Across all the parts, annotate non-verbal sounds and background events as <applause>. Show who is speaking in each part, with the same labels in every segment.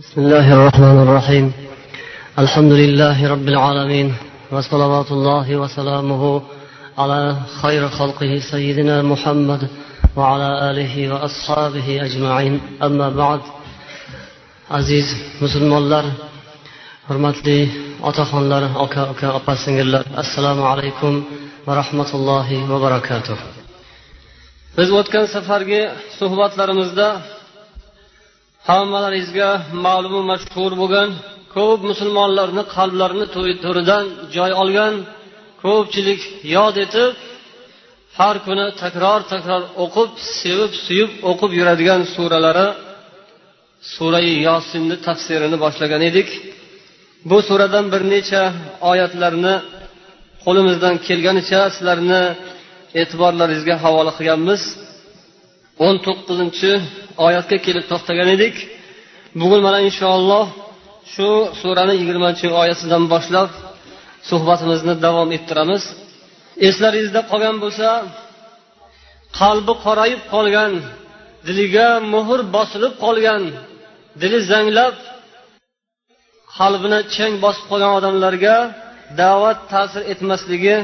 Speaker 1: بسم الله الرحمن الرحيم. الحمد لله رب العالمين وصلوات الله وسلامه على خير خلقه سيدنا محمد وعلى آله وأصحابه أجمعين. أما بعد عزيز مسلم الله حرمت لي أتخن أكا أكا السلام عليكم ورحمة الله وبركاته biz o'tgan safargi suhbatlarimizda hammalaringizga ma'lumu mashhur bo'lgan ko'p musulmonlarni qalblarini to'ridan joy olgan ko'pchilik yod etib har kuni takror takror o'qib sevib suyib o'qib yuradigan suralari surai yosinni tafsirini boshlagan edik. Bu suradan bir necha oyatlarni qo'limizdan kelganicha sizlarni e'tiborlaringizga havola qilganmiz. O'n to'qqizinchi oyatga kelib to'xtagan edik. Bugun mana inshaalloh shu surani yigirmanchi oyatidan boshlab suhbatimizni davom ettiramiz. Eslaringizda qolgan bo'lsa qalbi qorayib qolgan diliga muhr bosilib qolgan dili zanglab qalbini chang bosib qolgan odamlarga da'vat ta'sir etmasligi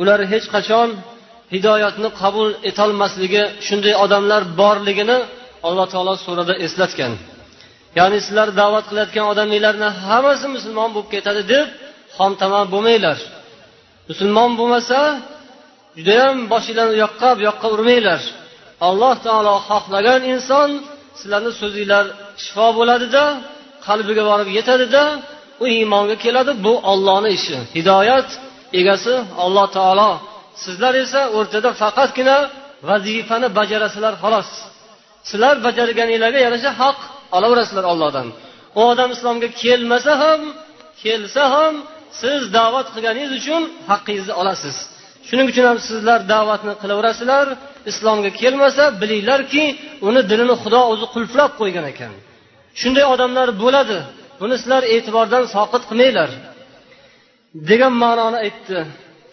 Speaker 1: ular hech qachon hidoyatni qabul etolmasligi shunday odamlar borligini alloh taolo surada eslatgan. Ya'ni sizlar da'vat qilayotgan odamlarni hammasi musulmon bo'lib ketadi deb xomtama bo'lmanglar. Musulmon bo'lmasa judayam boshinglarni u yoqqa bu yoqqa urmanglar. Alloh taolo xohlagan inson sizlarni so'zinglar shifo bo'ladida qalbiga borib yetadida u iymonga keladi. Bu ollohni ishi. Hidoyat egasi alloh taolo sizlar esa o'rtada faqatgina vazifani bajarasizlar xolos. Sizlar bajarganinglarga yarasha haq olaverasizlar ollohdan u odam islomga kelmasa ham kelsa ham siz da'vat qilganingiz uchun haqqingizni olasiz. Shuning uchun ham sizlar da'vatni qilaverasizlar. Islomga kelmasa bilinglarki uni dilini xudo o'zi qulflab qo'ygan ekan. Shunday odamlar bo'ladi. Buni sizlar e'tibordan soqit qilmanglar degan ma'noni aytdi.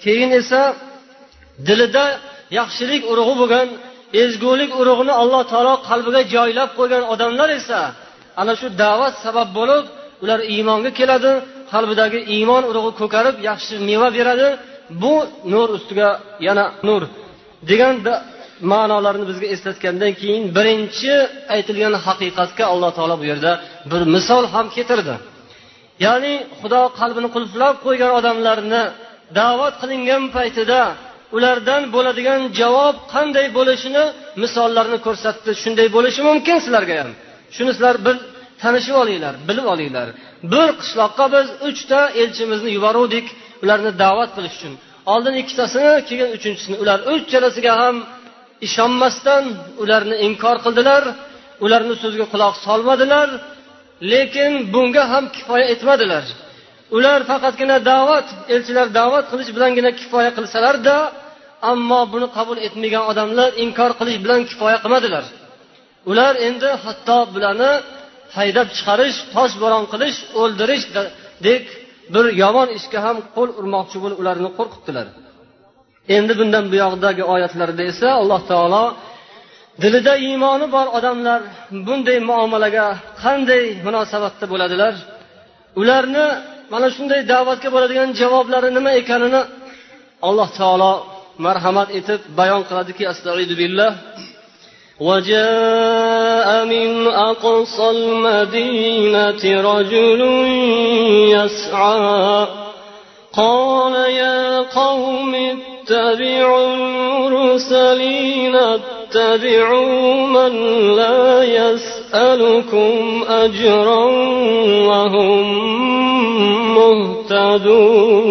Speaker 1: Keyin esa dilida yaxshilik urug'i bo'lgan ezgulik urug'ini alloh taolo qalbiga joylab qo'ygan odamlar esa ana shu da'vat sabab bo'lib ular iymonga keladi qalbidagi iymon urug'i ko'karib yaxshi meva beradi. Bu nur ustiga yana nur degan ma'nolarni bizga eslatgandan keyin birinchi aytilgan haqiqatga alloh taolo bu yerda bir misol ham keltirdi. Ya'ni xudo qalbini qulflab qo'ygan odamlarni da'vat qilingan paytida ulardan bo'ladigan javob qanday bo'lishini misollarni ko'rsatdi. Shunday bo'lishi mumkin sizlarga ham. Shuni sizlar bir tanishib olinglar bilib olinglar. Bir qishloqqa biz uchta elchimizni yuboruvdik ularni da'vat qilish uchun. Oldin ikkitasini keyin uchinchisini ular uchalasiga ham ishonmasdan ularni inkor qildilar. Ularni so'ziga quloq solmadilar lekin bunga ham kifoya etmadilar. Ular faqatgina da'vat elchilar da'vat qilish bilangina kifoya qilsalarda ammo buni qabul etmagan odamlar inkor qilish bilan kifoya qilmadilar. Ular endi hatto bularni haydab chiqarish toshbo'ron qilish o'ldirishdek bir yomon ishga ham qo'l urmoqchi bo'lib ularni qo'rqitdilar. Endi bundan buyog'idagi oyatlarda esa alloh taolo dilida iymoni bor odamlar bunday muomalaga qanday munosabatda bo'ladilar? Ularni mana shunday da'vatga bo'ladigan javoblari nima ekanini alloh taolo marhamat etib bayon qiladiki astaidu billah وجاء من أقصى المدينة رجل يسعى قال يا قوم اتبعوا المرسلين اتبعوا من لا يسألكم أجرا وهم مهتدون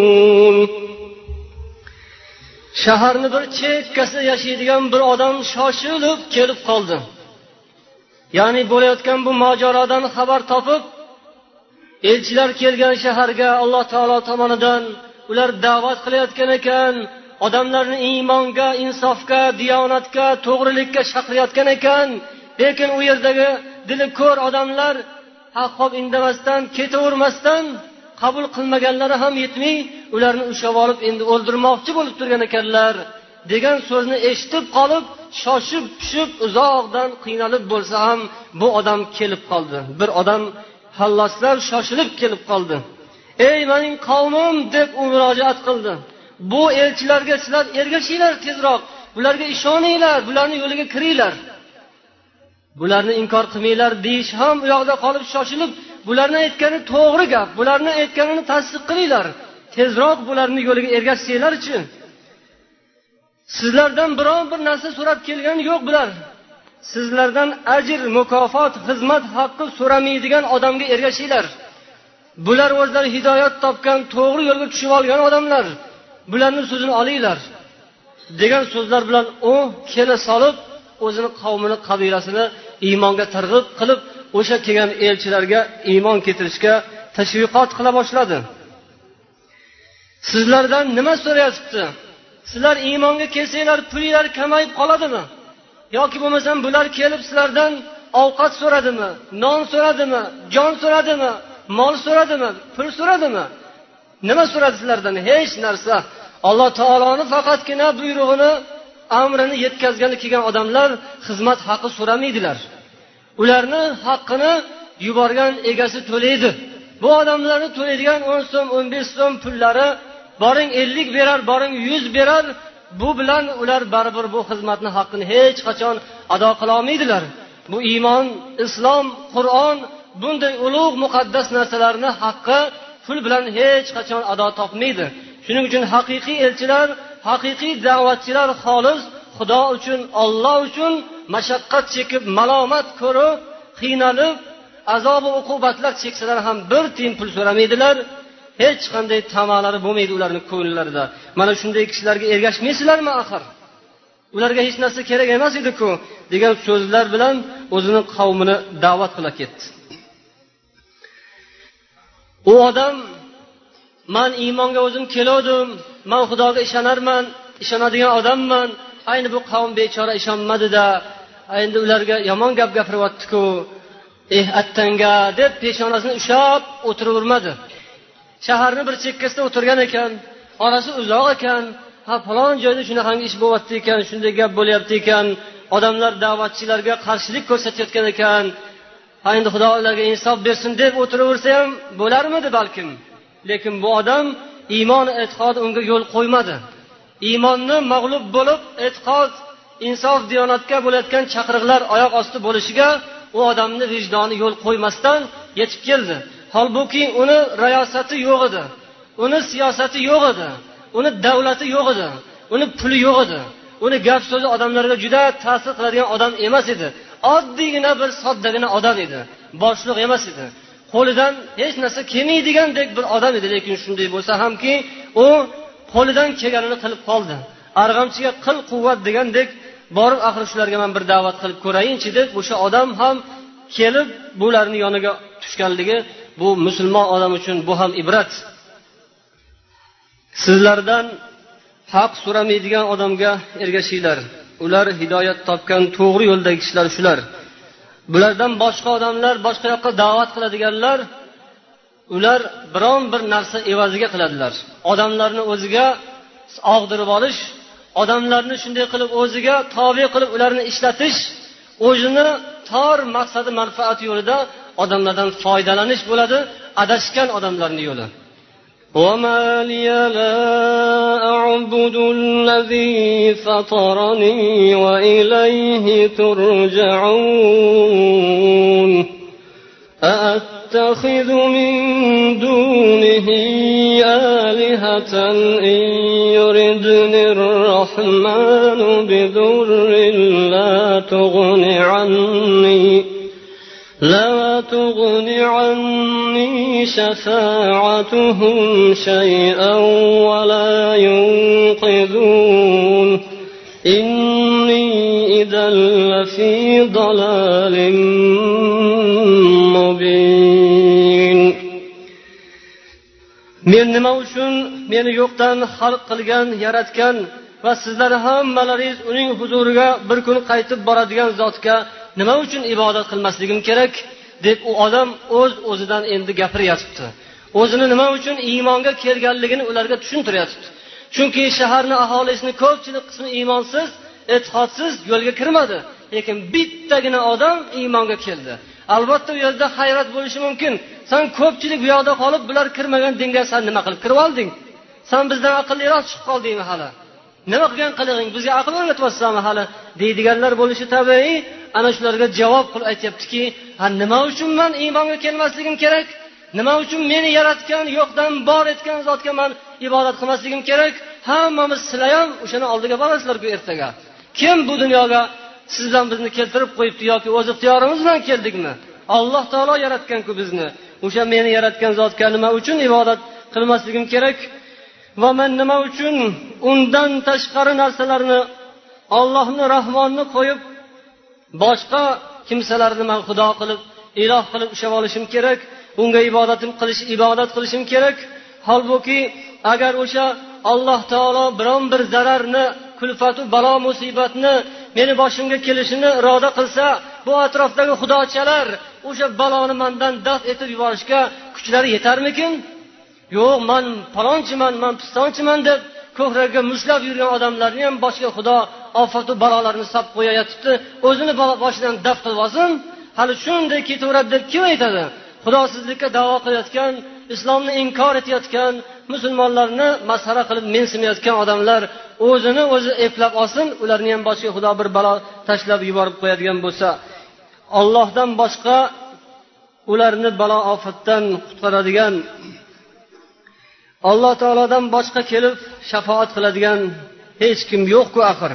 Speaker 1: shaharni bir chekkasida yashaydigan bir odam shoshilib kelib qoldi ya'ni bo'layotgan bu mojarodan xabar topib elchilar kelgan shaharga alloh taolo tomonidan ular da'vat qilayotgan ekan odamlarni iymonga insofga diyonatga to'g'rilikka chaqirayotgan ekan Lekin u yerdagi dili ko'r odamlar haqob indamasdan ketavermasdan qabul qilmaganlari ham yetmay ularni ushlab olib endi o'ldirmoqchi bo'lib turgan ekanlar degan so'zni eshitib qolib shoshib tushib uzoqdan qiynalib bo'lsa ham bu odam kelib qoldi. Bir odam hallaslar shoshilib kelib qoldi. Ey mening qavmim! deb u murojaat qildi. Bu elchilarga sizlar ergashinglar tezroq. Bularga ishoninglar bularni yo'liga kiringlar. Bularni inkor qilmanglar deyish ham u yoqda qolib shoshilib bularni aytgani to'g'ri gap bularni aytganini tasdiq qilinglar. Tezroq bularni yo'liga ergashsanglarchi sizlardan biron bir narsa so'rab kelgani yo'q bular. Sizlardan ajr mukofot xizmat haqqi so'ramaydigan odamga ergashinglar. Bular o'zlari hidoyat topgan to'g'ri yo'lga tushib olgan odamlar. Bularni so'zini olinglar. Degan so'zlar bilan u kela solib o'zini qavmini qabilasini iymonga targ'ib qilib o'sha kelgan elchilarga iymon keltirishga tashviqot qila boshladi. Sizlardan nima so'rayapti? Sizlar iymonga kelsanglar pulinglar kamayib qoladimi? Yoki bo'lmasam bular kelib sizlardan ovqat so'radimi non so'radimi jon so'radimi mol so'radimi pul so'radimi? Nima so'radi sizlardan? Hech narsa. Alloh taoloni faqatgina buyrug'ini amrini yetkazgani kelgan odamlar xizmat haqi so'ramaydilar. Ularni haqqini yuborgan egasi to'laydi. Bu odamlarni to'laydigan o'n so'm o'n besh so'm pullari boring ellik berar boring yuz berar bu bilan ular baribir bu xizmatni haqqini hech qachon ado qilolmaydilar bu iymon islom qur'on bunday ulug' muqaddas narsalarni haqqi pul bilan hech qachon ado topmaydi. Shuning uchun haqiqiy elchilar haqiqiy da'vatchilar xolis xudo uchun olloh uchun mashaqqat chekib malomat ko'rib qiynalib azobu uqubatlar cheksalar ham bir tiyin pul so'ramaydilar. Hech qanday tamalari bo'lmaydi ularni ko'ngillarida mana shunday kishilarga ergashmaysizlarmi axir? Ularga hech narsa kerak emas ediku degan so'zlar bilan o'zini qavmini da'vat qila ketdi. U odam man iymonga o'zim keluvdim man xudoga ishonarman ishonadigan odamman. Ayni bu qavm bechora ishonmadida. Endi ularga yomon gap gapiryaptiku eh attanga deb peshonasini ushlab o'tiravermadi. Shaharni bir chekkasida o'tirgan ekan orasi uzoq ekan. Ha falon joyda shunaqangi ish bo'lyapti ekan shunday gap bo'lyapti ekan. Odamlar da'vatchilarga qarshilik ko'rsatayotgan ekan. Ha endi xudo ularga insof bersin deb o'tiraversa ham bo'larmidi balkim? Lekin bu odam iymon e'tiqod unga yo'l qo'ymadi. Iymonni mag'lub bo'lib e'tiqod insof diyonatga bo'layotgan chaqiriqlar oyoq osti bo'lishiga u odamni vijdoni yo'l qo'ymasdan yetib keldi. Holbuki uni rayosati yo'q edi. Uni siyosati yo'q edi. Uni davlati yo'q edi. Uni puli yo'q edi. Uni gap so'zi odamlarga juda ta'sir qiladigan odam emas edi. Oddiygina bir soddagina odam edi. Boshliq emas edi. Qo'lidan hech narsa kelmaydigandek bir odam edi lekin shunday bo'lsa hamki u qo'lidan kelganini qilib qoldi. Arg'amchiga qil quvvat degandek borib axir shularga man bir da'vat qilib ko'rayinchi deb o'sha odam ham kelib bularni yoniga tushganligi bu musulmon odam uchun bu ham ibrat. Sizlardan haq so'ramaydigan odamga ergashinglar. Ular hidoyat topgan to'g'ri yo'ldagi kishilar shular. Bulardan boshqa odamlar boshqa yoqqa da'vat qiladiganlar ular biron bir narsa evaziga qiladilar. Odamlarni o'ziga og'dirib olish odamlarni shunday qilib o'ziga tobe qilib ularni ishlatish o'zini tor maqsadi manfaati yo'lida odamlardan foydalanish bo'ladi adashgan odamlarni yo'li.
Speaker 2: وما لي لا أعبد الذي فطرني وإليه ترجعون أأتخذ من دونه آلهة إن يردني الرحمن بذر لا تغن عني لا تغن عني شفاعتهم شيئا ولا ينقذون إني إذا لفي ضلال مبين
Speaker 1: men nima uchun meni yo'qdan xalq qilgan yaratgan va sizlar hammalaringiz uning huzuriga bir kun qaytib boradigan zotga nima uchun ibodat qilmasligim kerak Deb u odam o'z öz o'zidan endi gapiryotibdi o'zini nima uchun iymonga kelganligini ularga tushuntiryotibdi. Chunki shaharni aholisini ko'pchilik qismi iymonsiz e'tiqodsiz yo'lga kirmadi. Lekin bittagina odam iymonga keldi. Albatta u yerda hayrat bo'lishi mumkin. San ko'pchilik bu yoqda qolib bular kirmagan dinga san nima qilib kirib olding? San bizdan aqlliroq chiqib qoldingmi hali. Nima qilgan qilig'ing? Bizga aql o'rgatyapsanmi hali? Deydiganlar bo'lishi tabiiy. Ana shularga javob qilib aytyaptiki ha nima uchun man iymonga kelmasligim kerak? Nima uchun meni yaratgan yo'qdan bor etgan zotga man ibodat qilmasligim kerak? Hammamiz sizlar ham o'shani oldiga borasizlarku ertaga. Kim bu dunyoga siz bilan bizni keltirib qo'yibdi yoki o'z ixtiyorimiz bilan keldikmi? Alloh taolo yaratganku bizni. O'sha meni yaratgan zotga nima uchun ibodat qilmasligim kerak? Va man nima uchun undan tashqari narsalarni ollohni rahmonni qo'yib boshqa kimsalarni man xudo qilib iloh qilib ushlab olishim kerak unga ibodatim qilish ibodat qilishim kerak. Holbuki agar o'sha alloh taolo biron bir zararni kulfatu balo musibatni meni boshimga kelishini iroda qilsa bu atrofdagi xudochalar o'sha baloni mandan daf etib yuborishga kuchlari yetarmikin? Yo'q man palonchiman man pistonchiman deb ko'kragiga mushlab yurgan odamlarni ham boshiga xudo ofatu balolarni solib qo'yayotibdi o'zini boshidan daf qilib olsin hali shunday ketaveradi deb kim aytadi? Xudosizlikka davo qilayotgan islomni inkor etayotgan musulmonlarni masxara qilib mensimayotgan odamlar o'zini o'zi eplab olsin ularni ham boshiga xudo bir balo tashlab yuborib qo'yadigan bo'lsa ollohdan boshqa ularni balo ofatdan qutqaradigan alloh taolodan boshqa kelib shafoat qiladigan hech kim yo'qku axir.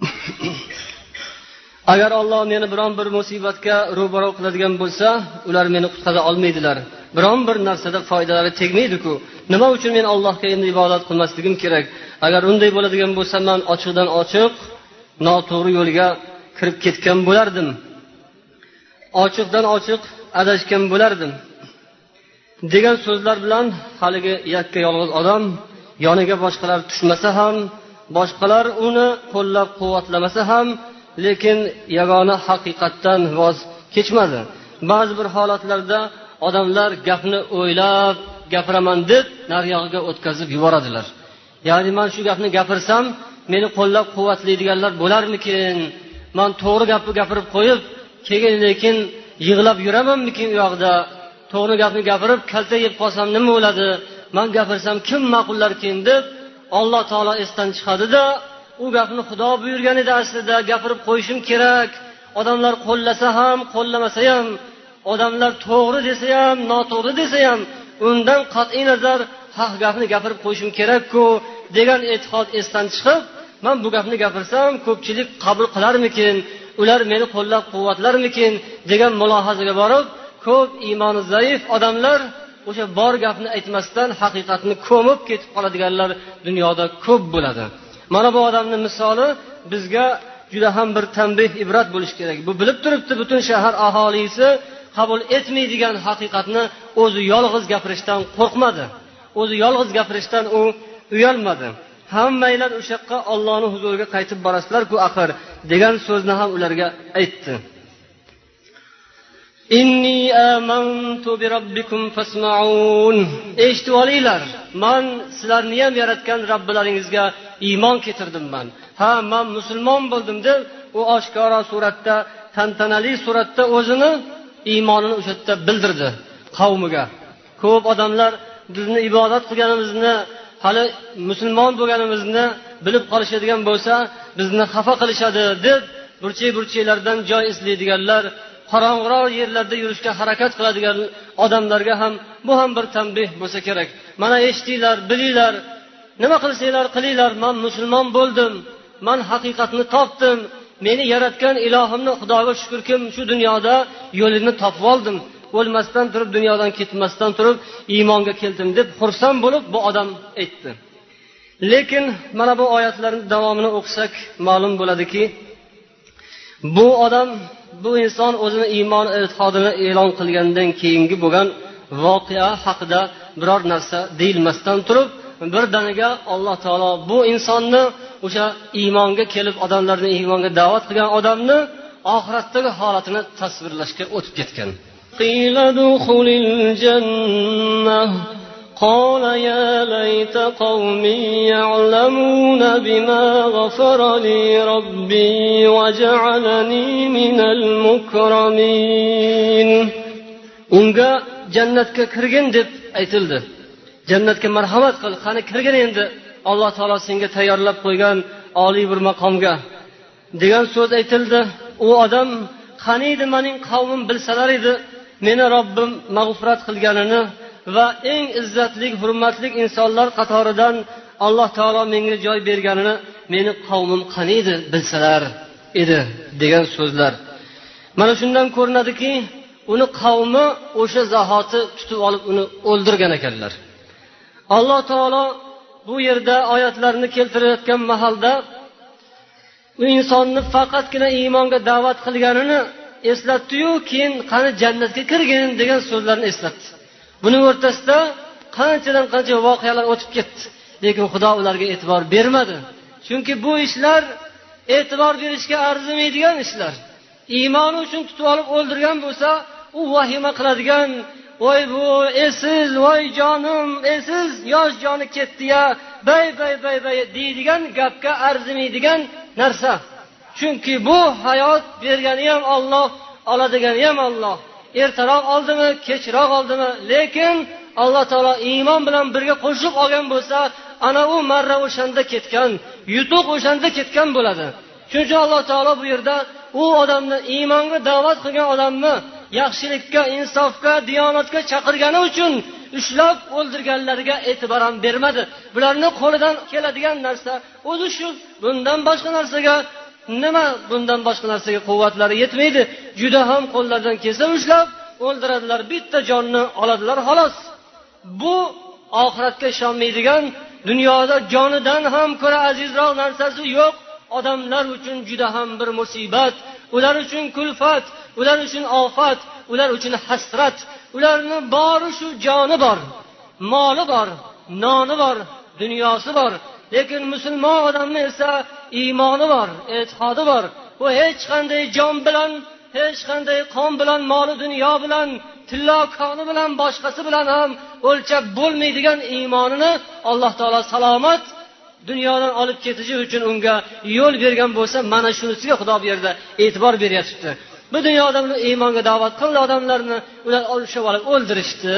Speaker 1: <coughs> Agar olloh meni biron bir musibatga ro'baro qiladigan bo'lsa ular meni qutqara olmaydilar. Biron bir narsada foydalari tegmaydiku. Nima uchun men allohga endi ibodat qilmasligim kerak? Agar unday bo'ladigan bo'lsa man ochiqdan ochiq noto'g'ri yo'lga kirib ketgan bo'lardim. Ochiqdan ochiq adashgan bo'lardim. Degan so'zlar bilan haligi yakka yolg'iz odam yoniga boshqalar tushmasa ham boshqalar uni qo'llab quvvatlamasa ham lekin yagona haqiqatdan voz kechmadi. Ba'zi bir holatlarda odamlar gapni o'ylab gapiraman deb nariyog'iga o'tkazib yuboradilar. Ya'ni man shu gapni gapirsam meni qo'llab quvvatlaydiganlar bo'larmikin? Man to'g'ri gapni gapirib qo'yib keyin lekin yig'lab yuramanmikin u yoqda? To'g'ri gapni gapirib kalta yeb qolsam nima bo'ladi? Man gapirsam kim ma'qullarkin deb alloh taolo esdan chiqadida u gapni xudo buyurgan edi aslida gapirib qo'yishim kerak. Odamlar qo'llasa ham qo'llamasa ham odamlar to'g'ri desa ham noto'g'ri desa ham undan qat'iy nazar haq gapni gapirib qo'yishim kerakku degan e'tiqod esdan chiqib man bu gapni gapirsam ko'pchilik qabul qilarmikin ular meni qo'llab quvvatlarmikin degan mulohazaga borib ko'p iymoni zaif odamlar o'sha bor gapni aytmasdan haqiqatni ko'mib ketib qoladiganlar dunyoda ko'p bo'ladi. Mana bu odamni misoli bizga juda ham bir tanbeh ibrat bo'lishi kerak. Bu bilib turibdi butun shahar aholisi qabul etmaydigan haqiqatni o'zi yolg'iz gapirishdan qo'rqmadi. O'zi yolg'iz gapirishdan u uyalmadi. Hammanglar o'sha yoqqa ollohni huzuriga qaytib borasizlarku axir degan so'zni ham ularga aytdi. Inni amantu bi robbikum fasmaun. Eshitib olinglar man sizlarni ham yaratgan robbilaringizga iymon keltirdim man. Ha man musulmon bo'ldim deb u oshkora suratda tantanali suratda o'zini iymonini o'sha yerda bildirdi qavmiga. Ko'p odamlar bizni ibodat qilganimizni hali musulmon bo'lganimizni bilib qolishadigan bo'lsa bizni xafa qilishadi deb burchak burchaklardan joy izlaydiganlar qorong'iroq yerlarda yurishga harakat qiladigan odamlarga ham bu ham bir tanbeh bo'lsa kerak. Mana eshitinglar bilinglar. Nima qilsanglar qilinglar. Man musulmon bo'ldim. Man haqiqatni topdim. Meni yaratgan ilohimni xudoga shukurkim shu dunyoda yo'lini topib oldim. O'lmasdan turib dunyodan ketmasdan turib iymonga keldim deb xursand bo'lib bu odam aytdi. Lekin mana bu oyatlarni davomini o'qisak ma'lum bo'ladiki bu odam bu inson o'zini iymon e'tiqodini e'lon qilgandan keyingi bo'lgan voqea haqida biror narsa deyilmasdan turib birdaniga alloh taolo bu insonni o'sha iymonga kelib odamlarni iymonga da'vat qilgan odamni oxiratdagi holatini tasvirlashga o'tib ketgan.
Speaker 2: قال يا ليت قومي يعلمون بما غفر لي ربي وجعلني من المكرمين
Speaker 1: unga jannatga kirgin deb aytildi jannatga marhamat qil qani kirgin endi alloh taolo senga tayyorlab qo'ygan oliy bir maqomga degan so'z aytildi u odam qaniydi mening qavmim bilsalar edi meni robbim mag'firat qilganini va eng izzatli hurmatli insonlar qatoridan alloh taolo menga joy berganini meni qavmim qaniydi bilsalar edi degan so'zlar. Mana shundan ko'rinadiki uni qavmi o'sha zahoti tutib olib uni o'ldirgan ekanlar. Alloh taolo bu yerda oyatlarni keltirayotgan mahalda u insonni faqatgina iymonga da'vat qilganini eslatdiyu keyin qani jannatga kirgin degan so'zlarni eslatdi. Buni o'rtasida qanchadan qancha voqealar o'tib ketdi. Lekin xudo ularga e'tibor bermadi. Chunki bu ishlar e'tibor berishga arzimaydigan ishlar. Iymoni uchun tutib olib o'ldirgan bo'lsa u vahima qiladigan voy bu esiz voy jonim esiz yosh joni ketdi ya bay bay bay bay deydigan gapga arzimaydigan narsa. Chunki bu hayot bergani ham olloh oladigani ham olloh ertaroq oldimi kechroq oldimi lekin alloh taolo iymon bilan birga qo'shib olgan bo'lsa ana u marra o'shanda ketgan yutuq o'shanda ketgan bo'ladi. Shuning uchun alloh taolo bu yerda u odamni iymonga da'vat qilgan odamni yaxshilikka insofga diyonatga chaqirgani uchun ushlab o'ldirganlarga e'tibor ham bermadi. Bularni qo'lidan keladigan narsa o'zi shu. Bundan boshqa narsaga nima bundan boshqa narsaga quvvatlari yetmaydi? Juda ham qo'llaridan kelsa ushlab o'ldiradilar bitta jonni oladilar xolos. Bu oxiratga ishonmaydigan dunyoda jonidan ham ko'ra azizroq narsasi yo'q. Odamlar uchun juda ham bir musibat ular uchun kulfat ular uchun ofat ular uchun hasrat ularni bori shu joni bor moli bor noni bor dunyosi bor. Lekin musulmon odamni esa iymoni bor e'tiqodi bor. U hech qanday jon bilan hech qanday qon bilan moli dunyo bilan tillo koni bilan boshqasi bilan ham o'lchab bo'lmaydigan iymonini alloh taolo salomat dunyodan olib ketishi uchun unga yo'l bergan bo'lsa mana shunisiga xudo bu yerda e'tibor beryapti bu dunyoda iymonga da'vat qildi odamlarni ular olishib olib o'ldirishdi.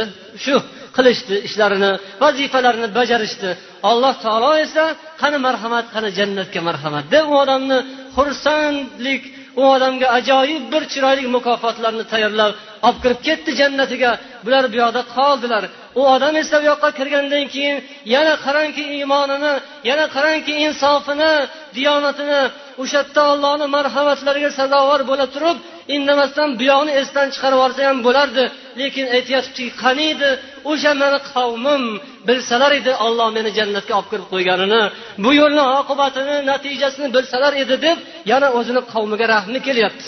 Speaker 1: Shu qilishdi ishlarini vazifalarini bajarishdi. Alloh taolo esa qani marhamat qani jannatga marhamat. Deb u odamni xursandlik u odamga ajoyib bir chiroyli mukofotlarni tayyorlab olib kirib ketdi jannatiga. Bular bu yoqda qoldilar. U odam esa bu yoqqa kirgandan keyin yana qarangki iymonini yana qarangki insofini diyonatini o'sha yerda ollohni marhamatlariga sazovor bo'la turib indamasdan buyog'ni esdan chiqarib yuborsa ham bo'lardi. Lekin aytyaptiki qaniydi o'sha mani qavmim bilsalar edi olloh meni jannatga olib kirib qo'yganini bu yo'lni oqibatini natijasini bilsalar edi deb yana o'zini qavmiga rahmi kelyapti.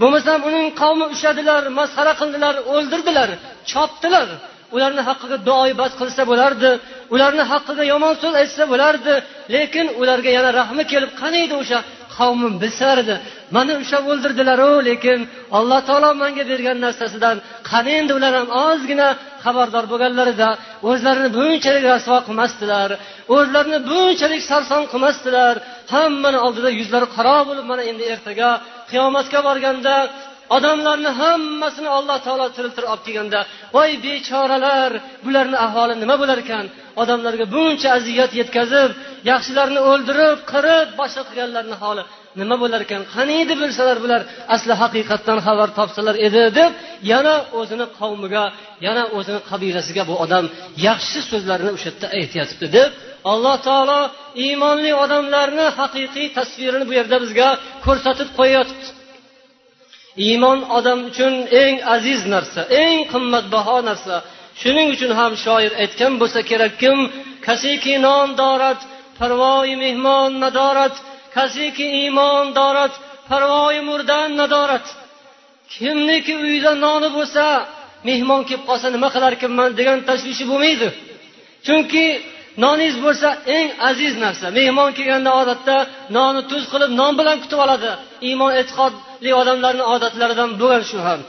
Speaker 1: Bo'lmasam uning qavmi ushladilar masxara qildilar o'ldirdilar chopdilar. Ularni haqqiga duoibad qilsa bo'lardi ularni haqqiga yomon so'z aytsa bo'lardi lekin ularga yana rahmi kelib qaniydi o'sha qavmim bilsalar edi mani ushlab o'ldirdilaru lekin alloh taolo manga bergan narsasidan qani endi ular ham ozgina xabardor bo'lganlarida o'zlarini bunchalik rasvo qilmasdilar o'zlarini bunchalik sarson qilmasdilar. Hammani oldida yuzlari qaro bo'lib mana endi ertaga qiyomatga borganda odamlarni hammasini alloh taolo tiriltirib olib kelganda voy bechoralar bularni ahvoli nima bo'lar ekan? Odamlarga buncha aziyat yetkazib yaxshilarni o'ldirib qirib boshqa qilganlarni holi nima bo'lar ekan? Qaniydi bilsalar bular? Asli haqiqatdan xabar topsalar edi deb yana o'zini qavmiga yana o'zini qabilasiga bu odam yaxshi so'zlarni o'sha yerda aytyapti deb alloh taolo iymonli odamlarni haqiqiy tasvirini bu yerda bizga ko'rsatib qo'yayotibdi iymon odam uchun eng aziz narsa eng qimmatbaho narsa. Shuning uchun ham shoir aytgan bo'lsa kerak kim kasiki non dorat parvoyi mehmon nadorat. Kasiki iymon dorat parvoyi murdan nadorat. Kimniki uyida noni bo'lsa mehmon kelib qolsa nima qilarkanman degan tashvishi bo'lmaydi. Chunki noningiz bo'lsa eng aziz narsa. Mehmon kelganda odatda nonni tuz qilib non bilan kutib oladi. Iymon e'tiqodli odamlarni odatlaridan bo'lgan shu ham.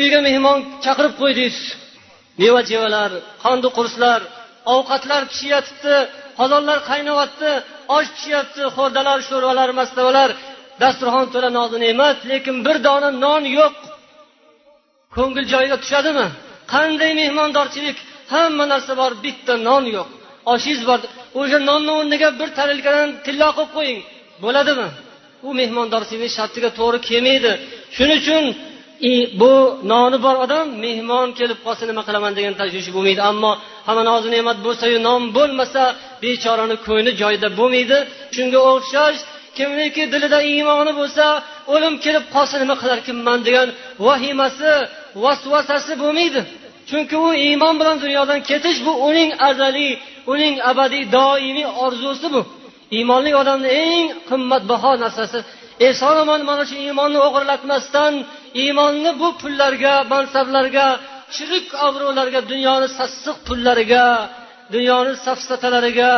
Speaker 1: Uyga mehmon chaqirib qo'ydingiz. Meva chevalar qandu qurslar ovqatlar pishyapti qozonlar qaynayapti osh pishyapti xo'rdalar sho'rvalar mastavalar dasturxon to'la nozi ne'mat lekin bir dona non yo'q. Ko'ngil joyiga tushadimi? Qanday mehmondorchilik? Hamma narsa bor bitta non yo'q. Oshingiz bor. O'sha nonni o'rniga bir tarelkadan tillo qilib qo'ying. Bo'ladimi? U mehmondorchilik shartiga to'g'ri kelmaydi. Shuning uchun bu noni bor odam mehmon kelib qolsa nima qilaman degan tashvishi bo'lmaydi. Ammo hamma nozi ne'mat bo'lsayu non bo'lmasa bechorani ko'ngli joyida bo'lmaydi. Shunga o'xshash kimniki dilida iymoni bo'lsa o'lim kelib qolsa nima qilarkanman degan vahimasi vasvasasi bo'lmaydi. Chunki u iymon bilan dunyodan ketish bu uning azaliy uning abadiy doimiy orzusi bu. Iymonli odamni eng qimmatbaho narsasi. Eson omon mana shu iymonni o'g'irlatmasdan iymonni bu pullarga mansablarga chirik obro'larga dunyoni sassiq pullariga dunyoni safsatalariga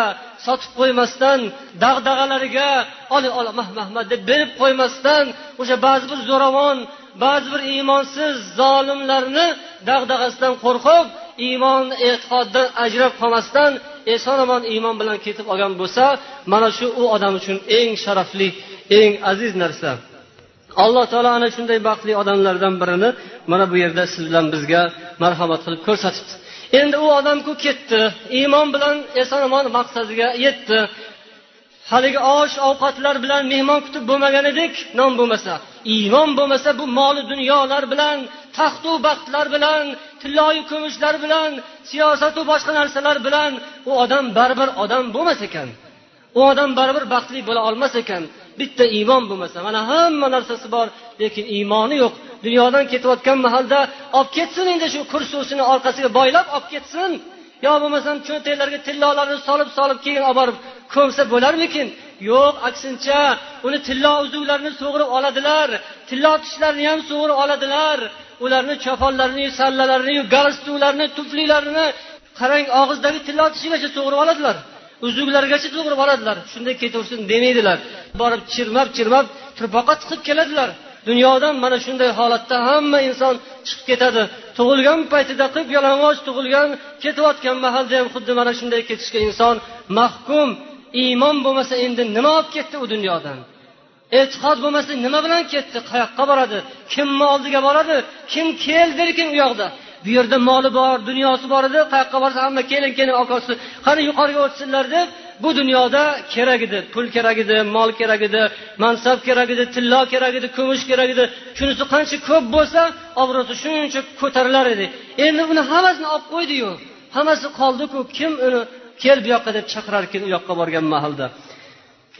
Speaker 1: sotib qo'ymasdan dag'dag'alariga oling ol mah mahmad deb berib qo'ymasdan o'sha ba'zi bir zo'ravon ba'zi bir iymonsiz zolimlarni dag'dag'asidan qo'rqib iymon e'tiqoddan ajrab qolmasdan eson omon iymon bilan ketib olgan bo'lsa mana shu u odam uchun eng sharafli eng aziz narsa. Alloh taolo ana shunday baxtli odamlardan birini mana bu yerda siz bilan bizga marhamat qilib ko'rsatibdi. Endi u odamku ketdi. Iymon bilan eson omon maqsadiga yetdi. Haligi osh ovqatlar bilan mehmon kutib bo'lmagan edik non bo'lmasa. Iymon bo'lmasa bu moli dunyolar bilan taxtu baxtlar bilan tilloyu kumushlar bilan siyosatu boshqa narsalar bilan. U odam baribir odam bo'lmas ekan. U odam baribir baxtli bo'la olmas ekan. Bitta iymon bo'lmasa mana hamma narsasi bor lekin iymoni yo'q. Dunyodan ketayotgan mahalda olib ketsin endi shu kursisini orqasiga boylab olib ketsin. Yo bo'lmasam cho'ntaklariga tillolarni solib solib keyin olib borib ko'msa bo'larmikin? Yo'q aksincha uni tillo uzuklarini sug'urib oladilar. Tillo tishlarini ham sug'urib oladilar. Ularni choponlarini sallalarini galstuklarni tuflilarini qarang og'izdagi tillo tishigacha sug'urib oladilar. Uzuklargacha sug'urib oladilar. Shunday ketaversin demaydilar borib chirmab chirmab turpoqqa tiqib keladilar. Dunyodan mana shunday holatda hamma inson chiqib ketadi. Tug'ilgan paytida qip yalang'och tug'ilgan ketayotgan mahalda ham xuddi mana shunday ketishga inson mahkum iymon bo'lmasa endi nima olib ketdi u dunyodan? E'tiqod bo'lmasa nima bilan ketdi? Qayoqqa boradi? Kimni oldiga boradi? Kim keldirkin u yoqda? Bu yerda moli bor dunyosi bor edi qayoqqa borsa hamma keling keling akosi qani yuqoriga o'tsinlar deb bu dunyoda kerak edi pul kerak edi mol kerak edi mansab kerak edi tillo kerak edi kumush kerak edi shunisi qancha ko'p bo'lsa obro'si shuncha ko'tarilar edi. Endi uni hammasini olib qo'ydiyu hammasi qoldiku kim uni kel bu yoqqa deb chaqirarkan u yoqqa borgan mahalda.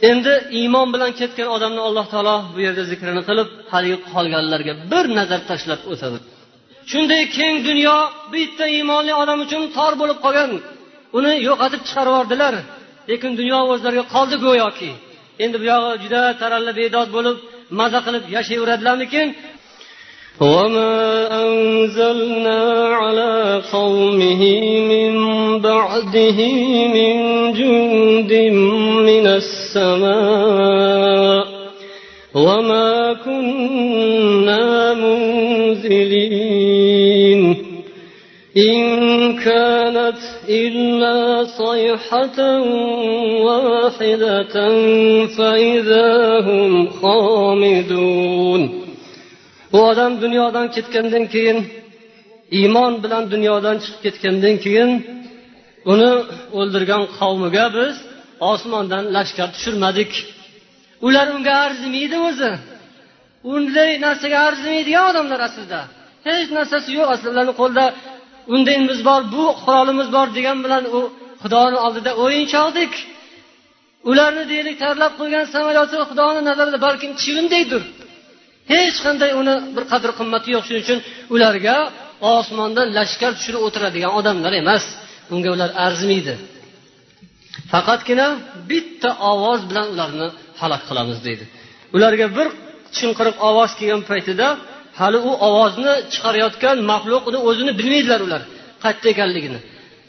Speaker 1: Endi iymon bilan ketgan odamni alloh taolo bu yerda zikrini qilib haligi qolganlarga bir nazar tashlab o'tadi. shunday keng dunyo bitta iymonli odam uchun tor bo'lib qolgan uni yo'qotib chiqarib yubordilar lekin dunyo o'zlariga qoldi go'yoki endi bu yog'i juda taralla bedod bo'lib maza qilib yashayveradilarmikin
Speaker 2: وما أنزلنا على قومه من بعده من جند من السماء وما كنا كانت إلا صيحة واحدة فإذا هم خامدون bu odam dunyodan ketgandan keyin iymon bilan dunyodan chiqib ketgandan keyin uni o'ldirgan qavmiga biz osmondan lashkar tushirmadik ular unga arzimaydi o'zi unday narsaga arzimaydigan odamlar aslida hech narsasi yo'q aslida ularni qo'lida undayimiz bor bu qurolimiz bor degan bilan u xudoni oldida o'yinchoqdek ularni deylik tayyorlab qo'ygan samolyoti xudoni nazarida balkim chivindaydir. Hech qanday uni bir qadr qimmati yo'q shuning uchun ularga osmondan lashkar tushirib o'tiradigan odamlar emas. Unga ular arzimaydi. Faqatgina bitta ovoz bilan ularni halok qilamiz deydi. Ularga bir chinqiriq ovoz kelgan paytida hali u ovozni chiqarayotgan maxluqni o'zini bilmaydilar ular qayerda ekanligini.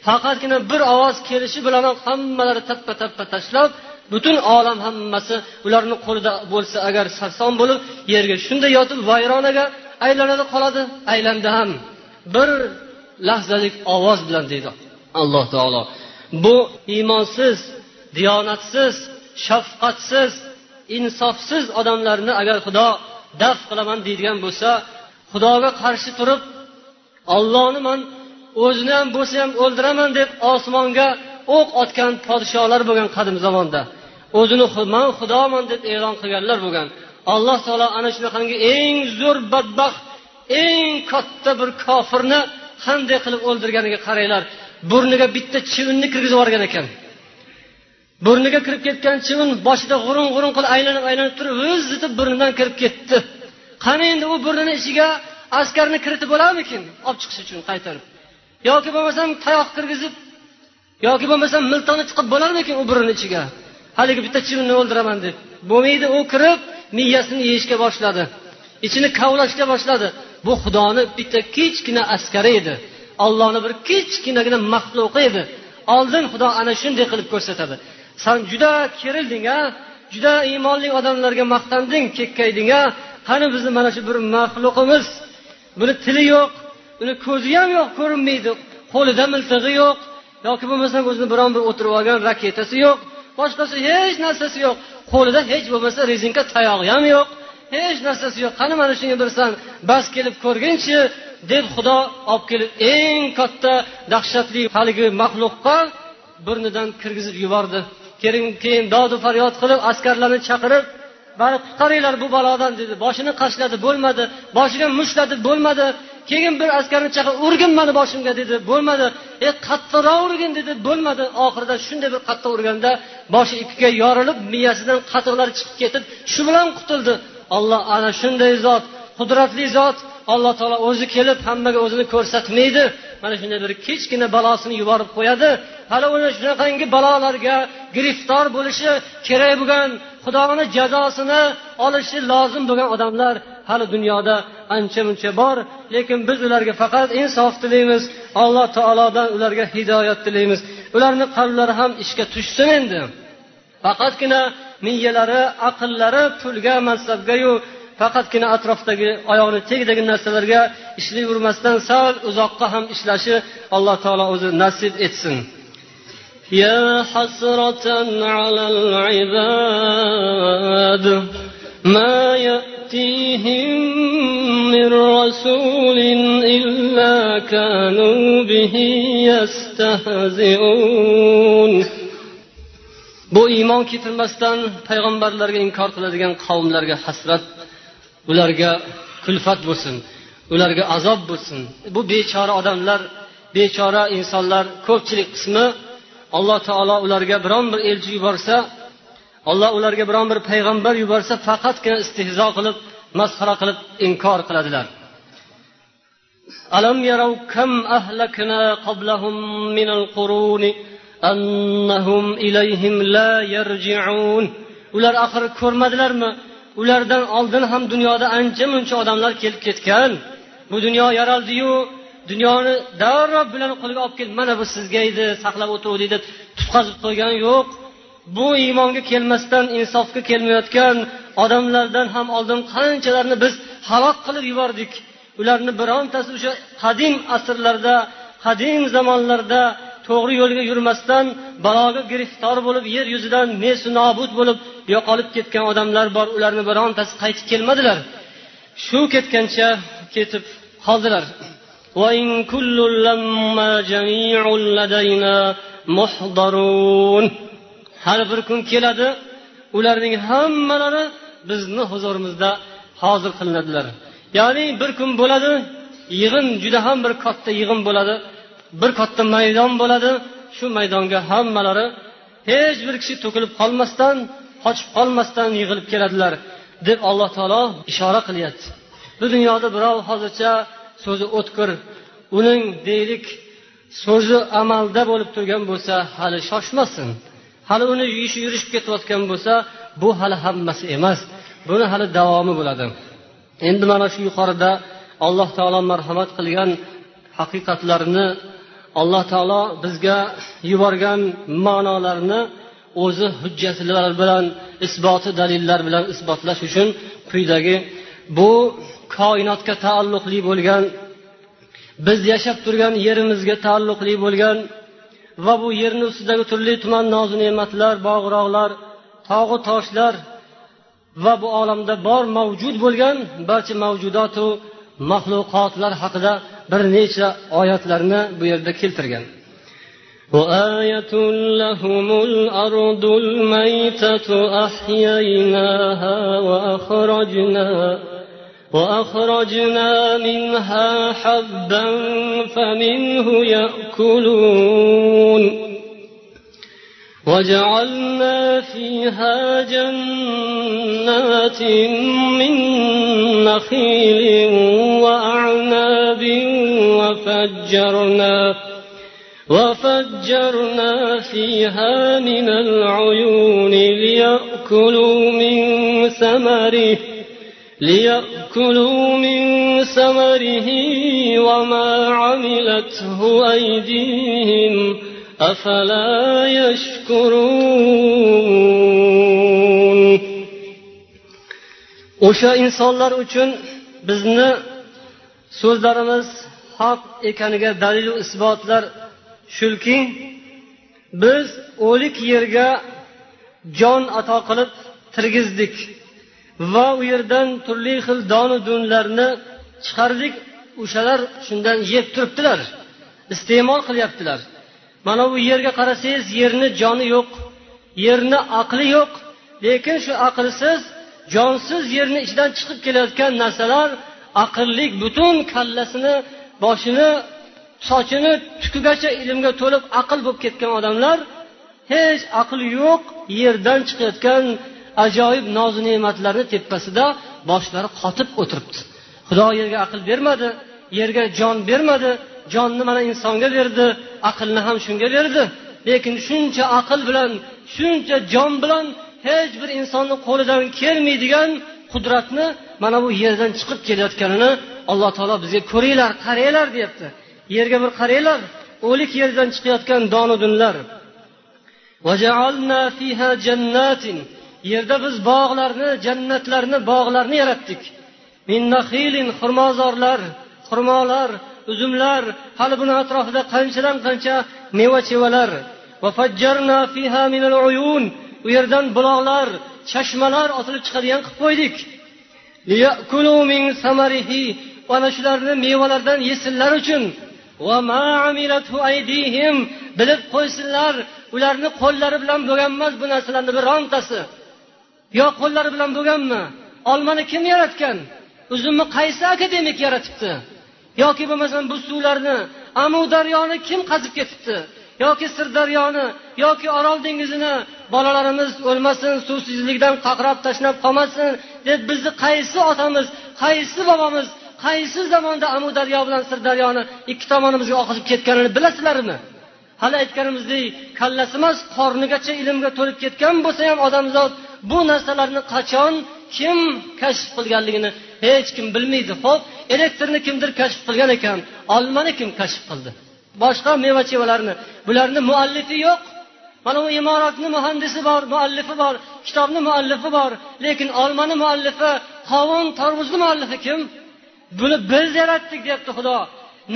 Speaker 2: Faqatgina bir ovoz kelishi bilan hammalari tappa tappa tashlab butun olam hammasi ularni qo'lida bo'lsa agar sarson bo'lib yerga shunday yotib vayronaga aylanadi qoladi aylandi ham. Bir lahzalik ovoz bilan deydi alloh taolo.
Speaker 1: Bu iymonsiz diyonatsiz shafqatsiz insofsiz odamlarni agar xudo daf qilaman deydigan bo'lsa xudoga qarshi turib ollohni man o'zini ham bo'lsa ham o'ldiraman deb osmonga o'q otgan podsholar bo'lgan qadim zamonda. O'zini man xudoman deb e'lon qilganlar bo'lgan. Alloh taolo ana shunaqangi eng zo'r badbaxt eng katta bir kofirni qanday qilib o'ldirganiga qaranglar. Burniga bitta chivinni kirgizib yuborgan ekan. Burniga kirib ketgan chivin boshida g'urun g'urun qilib aylanib aylanib turib zitib burnidan kirib ketdi. Qani endi u burnini ichiga askarni kiritib bo'larmikin? Olib chiqish uchun qaytarib. Yoki bo'lmasam tayoq kirgizib yoki bo'lmasam miltoni chiqib bo'larmikin u burni ichiga? Haligi bitta chivinni o'ldiraman deb. Bo'lmaydi u kirib miyasini yeyishga boshladi. Ichini kavlashga boshladi. Bu xudoni bitta kichkina askari edi. Ollohni bir kichkinagina maxluqi edi. Oldin xudo ana shunday qilib ko'rsatadi. San juda kerilding a juda iymonli odamlarga maqtanding kekkayding a qani bizni mana shu bir maxluqimiz? Buni tili yo'q uni ko'zi ham yo'q ko'rinmaydi. Qo'lida miltig'i yo'q yoki bo'lmasam o'zini biron bir o'tirib olgan raketasi yo'q boshqasi hech narsasi yo'q. Qo'lida hech bo'lmasa rezinka tayog'i ham yo'q hech narsasi yo'q. Qani mana shunga bir san bas kelib ko'rginchi deb xudo olib kelib eng katta dahshatli haligi maxluqqa burnidan kirgizib yubordi. Keyin dodu faryod qilib askarlarni chaqirib mani qutqaringlar bu balodan dedi. Boshini qashladi bo'lmadi. Boshiga mushladi bo'lmadi. Keyin bir askarni chaqirib urgin mani boshimga dedi. Bo'lmadi. E qattiqroq urgin dedi. Bo'lmadi. Oxirida shunday bir qattiq urganda boshi ikkiga yorilib miyasidan qatiqlar chiqib ketib shu bilan qutuldi. Olloh ana shunday zot qudratli zot. Alloh taolo o'zi kelib hammaga o'zini ko'rsatmaydi. Mana shunday bir kichkina balosini yuborib qo'yadi. Hali uni shunaqangi balolarga giriftor bo'lishi kerak bo'lgan xudoni jazosini olishi lozim bo'lgan odamlar hali dunyoda ancha muncha bor. Lekin biz ularga faqat insof tilaymiz alloh taolodan ularga hidoyat tilaymiz. Ularni qalblari ham ishga tushsin endi. Faqatgina miyalari aqllari pulga mansabgayu faqatgina atrofdagi oyog'ini tagidagi narsalarga ishlayvermasdan sal uzoqqa ham ishlashi alloh taolo o'zi nasib etsin
Speaker 3: يا حسرة على العباد ما يأتيهم من رسول إلا كانوا به يستهزئون
Speaker 1: bu iymon keltirmasdan payg'ambarlarga inkor qiladigan qavmlarga hasrat ularga kulfat bo'lsin ularga azob bo'lsin bu bechora odamlar bechora insonlar ko'pchilik qismi alloh taolo ularga biron bir elchi yuborsa olloh ularga biron bir payg'ambar yuborsa faqatgina istehzo qilib masxara qilib inkor qiladilar ألم يروا كم أهلكنا قبلهم من القرون أنهم إليهم لا يرجعون ular axir ko'rmadilarmi Ulardan oldin ham dunyoda ancha muncha odamlar kelib ketgan. Bu dunyo yaraldiyu dunyoni darrov bilan qo'liga olib kelib mana bu sizga edi saqlab o'tuvdik deb tutqazib qo'ygani yo'q. Bu iymonga kelmasdan insofga kelmayotgan odamlardan ham oldin qanchalarni biz halok qilib yubordik. Ularni birontasi o'sha qadim asrlarda qadim zamonlarda to'g'ri yo'lga yurmasdan baloga giriftor bo'lib yer yuzidan nesu nobud bo'lib yo'qolib ketgan odamlar bor ularni birontasi qaytib kelmadilar. Shu ketgancha ketib qoldilar. Har bir kun keladi ularning hammalari bizni huzurimizda hozir qilinadilar. Ya'ni bir kun bo'ladi yig'in juda ham bir katta yig'in bo'ladi. Bir katta maydon bo'ladi. Shu maydonga hammalari hech bir kishi to'kilib qolmasdan qochib qolmasdan yig'ilib keladilar deb alloh taolo ishora qilyapti. Bu dunyoda birov hozircha so'zi o'tkir uning deylik so'zi amalda bo'lib turgan bo'lsa hali shoshmasin. Hali uni ishi yurishib ketayotgan bo'lsa bu hali hammasi emas buni hali davomi bo'ladi. Endi mana shu yuqorida alloh taolo marhamat qilgan haqiqatlarni alloh taolo bizga yuborgan ma'nolarni o'zi hujjatlar bilan isboti dalillar bilan isbotlash uchun quyidagi. Bu koinotga taalluqli bo'lgan biz yashab turgan yerimizga taalluqli bo'lgan va bu yerni ustidagi turli tuman nozu ne'matlar bog'roqlar tog'u toshlar va bu olamda bor mavjud bo'lgan barcha mavjudotu maxluqotlar haqida bir necha oyatlarni bu yerda keltirgan وآية لهم الأرض الميتة أحييناها وأخرجنا وأخرجنا منها حبا فمنه يأكلون وجعلنا فيها جنات من نخيل وأعناب وفجرنا وفجرنا فيها من العيون ليأكلوا من ثمره ليأكلوا من ثمره وما عملته أيديهم أفلا يشكرون o'sha insonlar uchun bizni so'zlarimiz haq ekaniga dalilu isbotlar shuki biz o'lik yerga jon ato qilib tirgizdik va u yerdan turli xil donu dunlarni chiqardik o'shalar shundan yeb turibdilar iste'mol qilyaptilar Mana bu yerga qarasangiz yerni joni yo'q yerni aqli yo'q lekin shu aqlsiz jonsiz yerni ichidan chiqib kelayotgan narsalar aqllik butun kallasini boshini sochini tukigacha ilmga to'lib aql bo'lib ketgan odamlar hech aqli yo'q yerdan chiqayotgan ajoyib nozu ne'matlarni tepasida boshlari qotib o'tiribdi. Xudo yerga aql bermadi yerga jon bermadi jonni mana insonga berdi aqlni ham shunga berdi. Lekin shuncha aql bilan shuncha jon bilan hech bir insonni qo'lidan kelmaydigan qudratni mana bu yerdan chiqib kelayotganini alloh taolo bizga ko'ringlar qaranglar deyapti. Yerga bir qaranglar o'lik yerdan chiqayotgan donudunlar yerda biz bog'larni jannatlarni bog'larni yaratdik. Xurmozorlar xurmolar uzumlar hali buni atrofida qanchadan qancha meva chevalar u yerdan buloqlar chashmalar otilib chiqadigan qilib qo'ydik. Ana shularni mevalardan yesinlar uchun. Bilib qo'ysinlar ularni qo'llari bilan bo'lgan emas bu narsalarni birontasi yo qo'llari bilan bo'lganmi olmani kim yaratgan? Uzumni qaysi akademik yaratibdi? Yoki bo'lmasam bu suvlarni amu daryoni kim qazib ketibdi? Yoki sirdaryoni yoki orol dengizini bolalarimiz o'lmasin suvsizlikdan qaqrab tashlab qolmasin deb bizni qaysi otamiz qaysi bobomiz qaysi zamonda amu daryo bilan sirdaryoni ikki tomonimizga oqizib ketganini bilasizlarmi hali aytganimizdek kallasimas qornigacha ilmga to'lib ketgan bo'lsa ham odamzod bu narsalarni qachon kim kashf qilganligini hech kim bilmaydi. Ho'p elektrni kimdir kashf qilgan ekan olmani kim kashf qildi? Boshqa meva chevalarni bularni muallifi yo'q. Mana bu imoratni muhandisi bor muallifi bor kitobni muallifi bor lekin olmani muallifi qovun tarvuzni muallifi kim? Buni biz yaratdik deyapti xudo.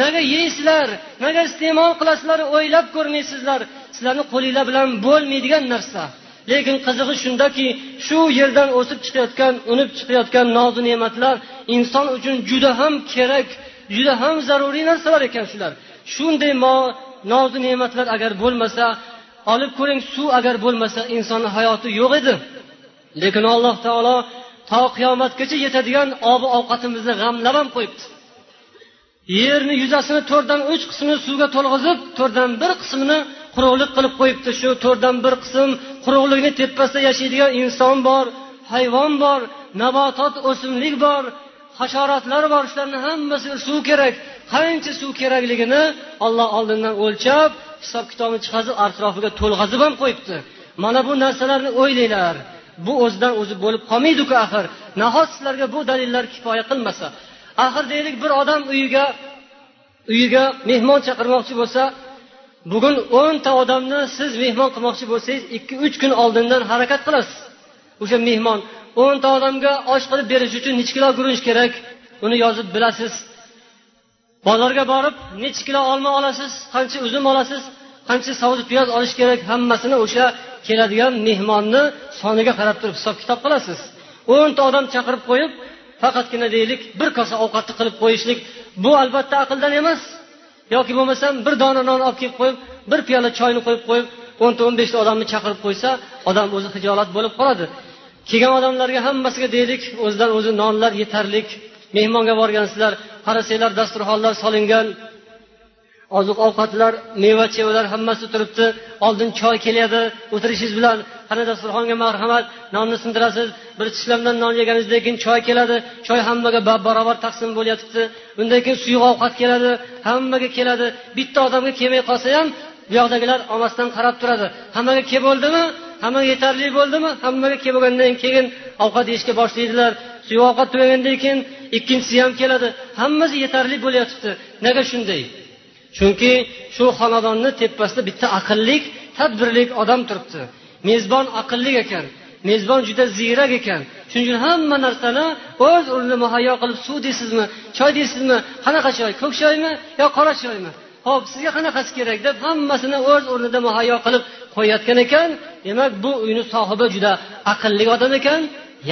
Speaker 1: Nega yeysizlar nega iste'mol qilasizlar o'ylab ko'rmaysizlar. Sizlarni qo'linglar bilan bo'lmaydigan narsa. Lekin qizig'i shundaki shu yerdan o'sib chiqayotgan unib chiqayotgan nozu ne'matlar inson uchun juda ham kerak juda ham zaruriy narsalar ekan shular. Shunday nozu ne'matlar agar bo'lmasa olib ko'ring suv agar bo'lmasa insonni hayoti yo'q edi. Lekin alloh taolo to qiyomatgacha yetadigan obi ovqatimizni g'amlab ham qo'yibdi. Yerni yuzasini to'rtdan uch qismini suvga to'lg'izib to'rtdan bir qismini quruqlik qilib qo'yibdi. Shu to'rtdan bir qism quruqlikni tepasida yashaydigan inson bor hayvon bor nabotot o'simlik bor hasharotlar bor. Shularni hammasiga suv kerak. Qancha suv kerakligini olloh oldindan o'lchab hisob kitobni chiqazib atrofiga to'lg'azib ham qo'yibdi. Mana bu narsalarni o'ylanglar bu o'zidan o'zi bo'lib qolmaydiku axir. Nahot sizlarga bu dalillar kifoya qilmasa? Axir deylik bir odam uyiga uyiga mehmon chaqirmoqchi bo'lsa bugun o'nta odamni siz mehmon qilmoqchi bo'lsangiz ikki uch kun oldindan harakat qilasiz. O'sha mehmon o'nta odamga osh qilib berish uchun nechi kilo guruch kerak? Uni yozib bilasiz. Bozorga borib nechi kilo olma olasiz qancha uzum olasiz qancha savzi piyoz olish kerak hammasini o'sha keladigan mehmonni soniga qarab turib hisob kitob qilasiz. O'nta odam chaqirib qo'yib faqatgina deylik bir kosa ovqatni qilib qo'yishlik bu albatta aqldan emas. Yoki bo'lmasam bir dona non olib kelib qo'yib bir piyola choyni qo'yib qo'yib o'nta o'n beshta odamni chaqirib qo'ysa odam o'zi hijolat bo'lib qoladi. Kelgan odamlarga hammasiga deylik o'zidan o'zi nonlar yetarlik mehmonga borgansizlar qarasanglar dasturxonlar solingan oziq ovqatlar meva chevalar hammasi turibdi. Oldin choy keladi o'tirishingiz bilan. Qani dasturxonga marhamat nonni sindirasiz. Bir tishlamdan non yeganingizdan keyin choy keladi. Choy hammaga barobar taqsim bo'lyotibdi. Undan keyin suyuq ovqat keladi hammaga keladi. Bitta odamga kelmay qolsa ham bu yoqdagilar olmasdan qarab turadi. Hammaga kelib bo'ldimi hammaga yetarli bo'ldimi? Hammaga kelib bo'lgandan keyin ovqat yeyishga boshlaydilar. Suyuq ovqat tugagandan keyin ikkinchisi ham keladi. Hammasi yetarli bo'lyotibdi. Nega shunday? Chunki shu xonadonni tepasida bitta aqllik tadbirli odam turibdi. Mezbon aqlli ekan mezbon juda ziyrak ekan. Shuning uchun hamma narsani o'z o'rnida muhayyo qilib suv deysizmi choy deysizmi qanaqa choy ko'k choymi yo qora choymi? Ho'p sizga qanaqasi kerak deb hammasini o'z o'rnida muhayyo qilib qo'yayotgan ekan. Demak bu uyni sohibi juda aqlli odam ekan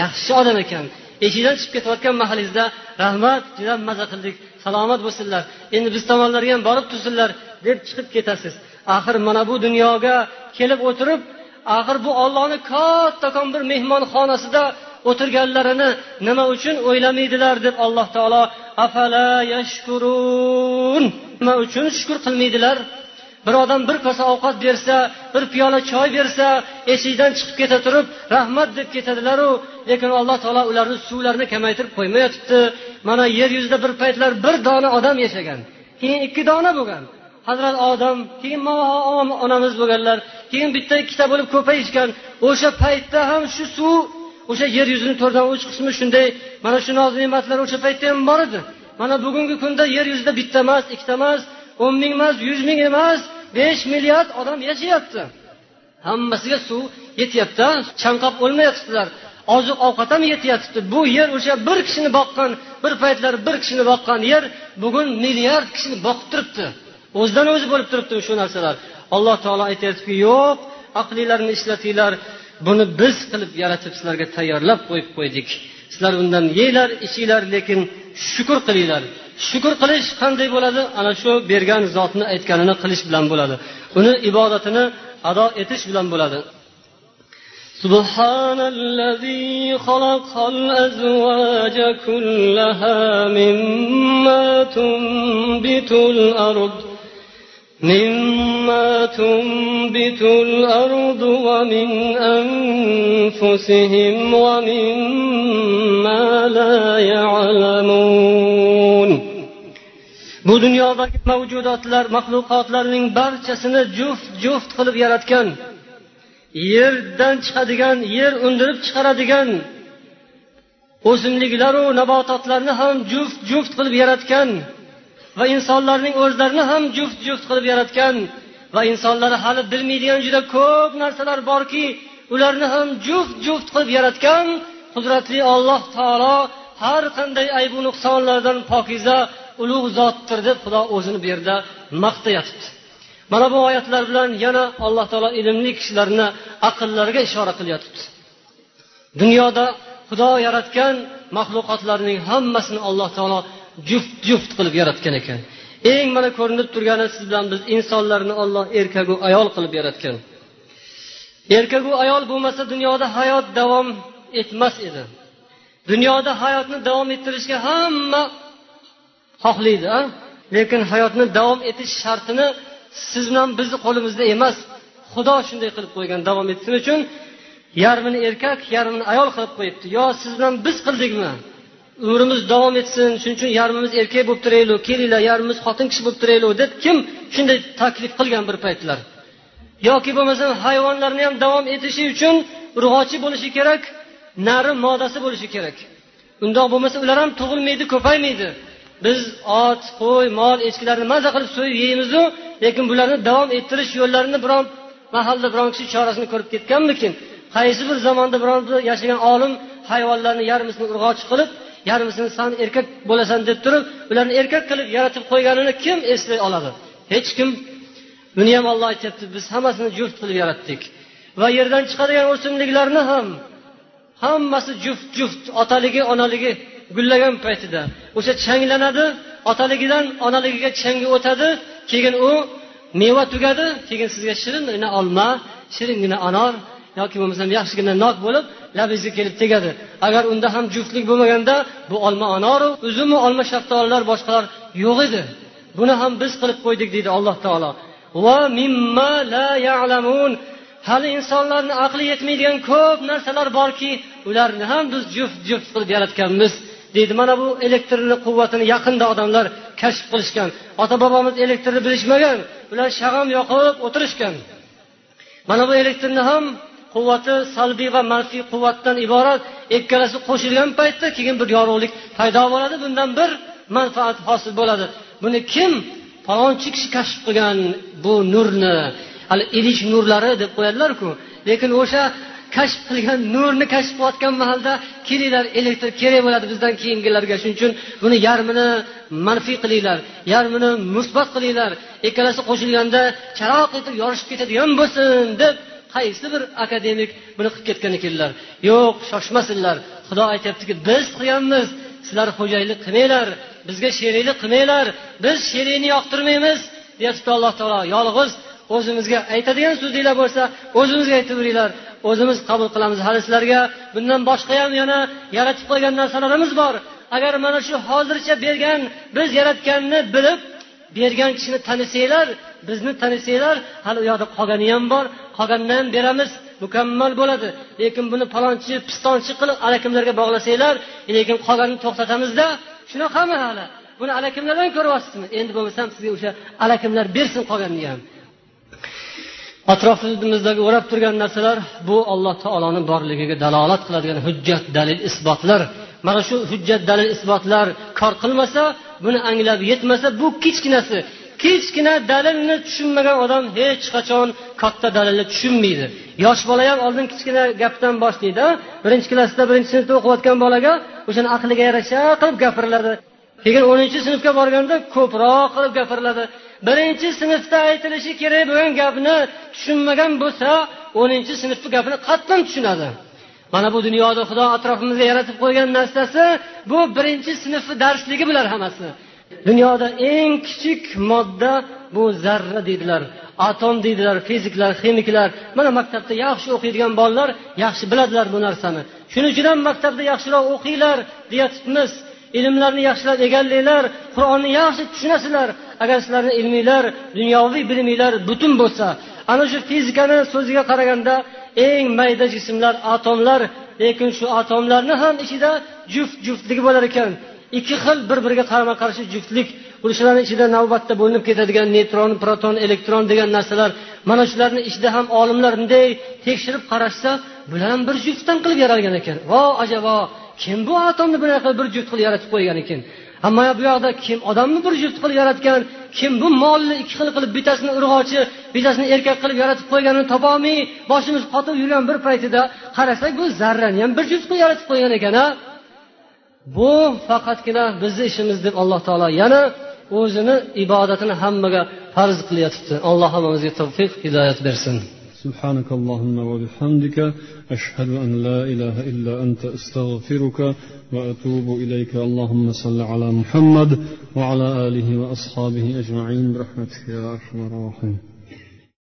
Speaker 1: yaxshi odam ekan. Eshikdan chiqib ketayotgan mahalingizda rahmat juda maza qildik. Salomat bo'lsinlar. Endi biz tomonlarga ham borib tursinlar deb chiqib ketasiz. Axir mana bu dunyoga kelib o'tirib axir bu ollohni kattakon bir mehmonxonasida o'tirganlarini nima uchun o'ylamaydilar deb alloh taolo afala yashkurun? Nima uchun shukur qilmaydilar? Bir odam bir kosa ovqat bersa bir piyola choy bersa eshikdan chiqib keta turib rahmat deb ketadilaru lekin alloh taolo ularni suvlarini kamaytirib qo'ymayotibdi. Mana yer yuzida bir paytlar bir dona odam yashagan. Keyin ikki dona bo'lgan. Hazrat odam keyin onamiz bo'lganlar keyin bitta ikkita bo'lib ko'payishgan o'sha paytda ham shu suv o'sha yer yuzini to'rtdan uch qismi shunday mana shu noz ne'matlar o'sha paytda ham bor edi. Mana bugungi kunda yer yuzida bitta emas ikkita emas o'n ming emas yuz ming emas besh milliard odam yashayapti hammasiga suv yetyapti chanqab o'lmayotibdilar oziq ovqat ham yetyapti. Bu yer o'sha bir kishini boqqan bir paytlar bir kishini boqqan yer bugun milliard kishini boqib turibdi. O'zidan o'zi bo'lib turibdi shu narsalar. Alloh taolo aytyaptiki yo'q aqlinglarni ishlatinglar. Buni biz qilib yaratib sizlarga tayyorlab qo'yib qo'ydik. Sizlar undan yeylar ichinglar lekin shukur qilinglar shukur qilish qanday bo'ladi ana shu bergan zotni aytganini qilish bilan bo'ladi uni ibodatini ado etish bilan bo'ladi سبحان الذي خلق الأزواج كلها مما تنبت الأرض مما تنبت الأرض ومن أنفسهم ومما لا يعلمون bu dunyodagi mavjudotlar maxluqotlarning barchasini juft juft qilib yaratgan yerdan chiqadigan yer undirib chiqaradigan o'simliklaru nabototlarni ham juft juft qilib yaratgan va insonlarning o'zlarini ham juft juft qilib yaratgan va insonlar hali bilmaydigan juda ko'p narsalar borki ularni ham juft juft qilib yaratgan qudratli olloh taolo har qanday aybu nuqsonlardan pokiza ulug' zotdir deb xudo o'zini bu yerda maqtayatibdi mana bu oyatlar bilan yana alloh taolo ilmli kishilarni aqllariga ishora qilyotibdi. Dunyoda xudo yaratgan maxluqotlarning hammasini alloh taolo juft juft qilib yaratgan ekan. Eng mana ko'rinib turgani siz bilan biz insonlarni olloh erkagu ayol qilib yaratgan. Erkagu ayol bo'lmasa dunyoda hayot davom etmas edi. Dunyoda hayotni davom ettirishga hamma xohlaydi a? Lekin hayotni davom etish shartini siz bilan bizni qo'limizda emas. Xudo shunday qilib qo'ygan davom etsin uchun yarmini erkak yarmini ayol qilib qo'yibdi. Yo siz bilan biz qildikmi? Umrimiz davom etsin shuning uchun yarmimiz erkak bo'lib turaylik kelinglar yarmimiz xotin kishi bo'lib turaylik deb kim shunday taklif qilgan bir paytlar. Yoki bo'lmasam hayvonlarni ham davom etishi uchun urg'ochi bo'lishi kerak nari modasi bo'lishi kerak. Undoq bo'lmasa ular ham tug'ilmaydi ko'paymaydi. Biz ot qo'y mol echkilarni maza qilib so'yib yeymizu lekin bularni davom ettirish yo'llarini biron mahalda biron kishi chorasini ko'rib ketganmikin? Qaysi bir zamonda biron bir yashagan olim hayvonlarni yarmisini urg'ochi qilib yarmisini san erkak bo'lasan deb turib ularni erkak qilib yaratib qo'yganini kim eslay oladi? Hech kim. Buni ham olloh aytyapti biz hammasini juft qilib yaratdik. Va yerdan chiqadigan o'simliklarni ham hammasi juft juft otaligi onaligi gullagan paytida. O'sha changlanadi otaligidan onaligiga changi o'tadi keyin u meva tugadi keyin sizga shiringina olma shiringina anor yoki bo'lmasam yaxshigina nok bo'lib labingizga kelib tegadi. Agar unda ham juftlik bo'lmaganda bu olma anoru uzumu olma shaftolilar boshqalar yo'q edi. Buni ham biz qilib qo'ydik deydi alloh taolo. Va mimma la ya'lamun. Hali insonlarni aqli yetmaydigan ko'p narsalar borki ularni ham biz juft juft qilib yaratganmiz deydi mana bu elektrni quvvatini yaqinda odamlar kashf qilishgan. Ota bobomiz elektrni bilishmagan ular shag'am yoqib o'tirishgan. Mana bu elektrni ham quvvati salbiy va manfiy quvvatdan iborat ikkalasi qo'shilgan paytda keyin bir yorug'lik paydo bo'ladi bundan bir manfaat hosil bo'ladi. Buni kim palonchi kishi kashf qilgan bu nurni hali idish nurlari deb qo'yadilarku lekin o'sha kashf qilgan nurni kashf qilayotgan mahalda kelinglar elektr kerak bo'ladi bizdan keyingilarga. Shuning uchun buni yarmini manfiy qilinglar yarmini musbat qilinglar ikkalasi qo'shilganda charoq etib yorishib ketadigan bo'lsin deb qaysi bir akademik buni qilib ketgan ekanlar? Yo'q shoshmasinlar. Xudo aytyaptiki biz qilganmiz. Sizlar xo'jayinlik qilmanglar. Bizga sheriklik qilmanglar. Biz sherikni yoqtirmaymiz deyapti alloh taolo. Yolg'iz o'zimizga aytadigan so'zinglar bo'lsa o'zimizga aytaveringlar o'zimiz qabul qilamiz. Hali sizlarga bundan boshqa ham yana yaratib qo'ygan narsalarimiz bor. Agar mana shu hozircha bergan biz yaratganni bilib bergan kishini tanisanglar bizni tanisanglar hali u yoqda qolgani ham bor. Qolganini ham beramiz mukammal bo'ladi. Lekin buni palonchi pistonchi qilib alakimlarga bog'lasanglar lekin qolganini to'xtatamizda shunaqami hali. Buni alakimlardan ko'ryapsizmi? Endi bo'lmasam sizga o'sha alakimlar bersin qolganini ham. Atrofimizdagi o'rab turgan narsalar bu alloh taoloni borligiga dalolat qiladigan hujjat dalil isbotlar. Mana shu hujjat dalil isbotlar kor qilmasa buni anglab yetmasa bu kichkinasi kichkina dalilni tushunmagan odam hech qachon katta dalilni tushunmaydi. Yosh bola ham oldin kichkina gapdan boshlaydi birinchi klassda birinchi sinfda o'qiyotgan bolaga o'shani aqliga yarasha qilib gapiriladi keyin o'ninchi sinfga borganda ko'proq qilib gapiriladi birinchi sinfda aytilishi kerak bo'lgan gapni tushunmagan bo'lsa o'ninchi sinfni gapini qatlam tushunadi. Mana bu dunyoda xudo atrofimizga yaratib qo'ygan narsasi bu birinchi sinfni darsligi bular hammasi. Dunyoda eng kichik modda bu zarra deydilar. Atom deydilar fiziklar ximiklar. Mana maktabda yaxshi o'qiydigan bolalar yaxshi biladilar bu narsani. Shuning uchun ham maktabda yaxshiroq o'qinglar deyatibmiz. Ilmlarni yaxshilab egallanglar qur'onni yaxshi tushunasizlar. Agar sizlarni ilminglar dunyoviy biliminglar butun bo'lsa ana shu fizikani so'ziga qaraganda eng mayda jismlar atomlar. Lekin shu atomlarni ham ichida juft juftligi bo'lar ekan. Ikki xil bir biriga qarama qarshi juftlik shularni ichida navbatda bo'linib ketadigan neytron proton elektron degan narsalar mana shularni ichida ham olimlar bunday tekshirib qarashsa bular ham bir juftdan qilib yaralgan ekan. Vo ajabo kim bu atomni bunaqa bir juft qilib yaratib qo'ygan ekan? Ammo bu yoqda kim odamni bir juft qilib yaratgan kim bu molni ikki xil qilib bittasini urg'ochi bittasini erkak qilib yaratib qo'yganini topolmay boshimiz qotib yurgan bir paytida qarasak bu zarrani ham bir juft qilib yaratib qo'ygan ekan a bu faqatgina bizni ishimiz deb alloh taolo yana o'zini ibodatini hammaga farz qilyotibdi alloh hammamizga tavfiq hidoyat bersin
Speaker 4: سبحانك اللهم وبحمدك أشهد أن لا إله إلا أنت أستغفرك وأتوب إليك اللهم صل على محمد وعلى آله وأصحابه أجمعين برحمتك يا أرحم الراحمين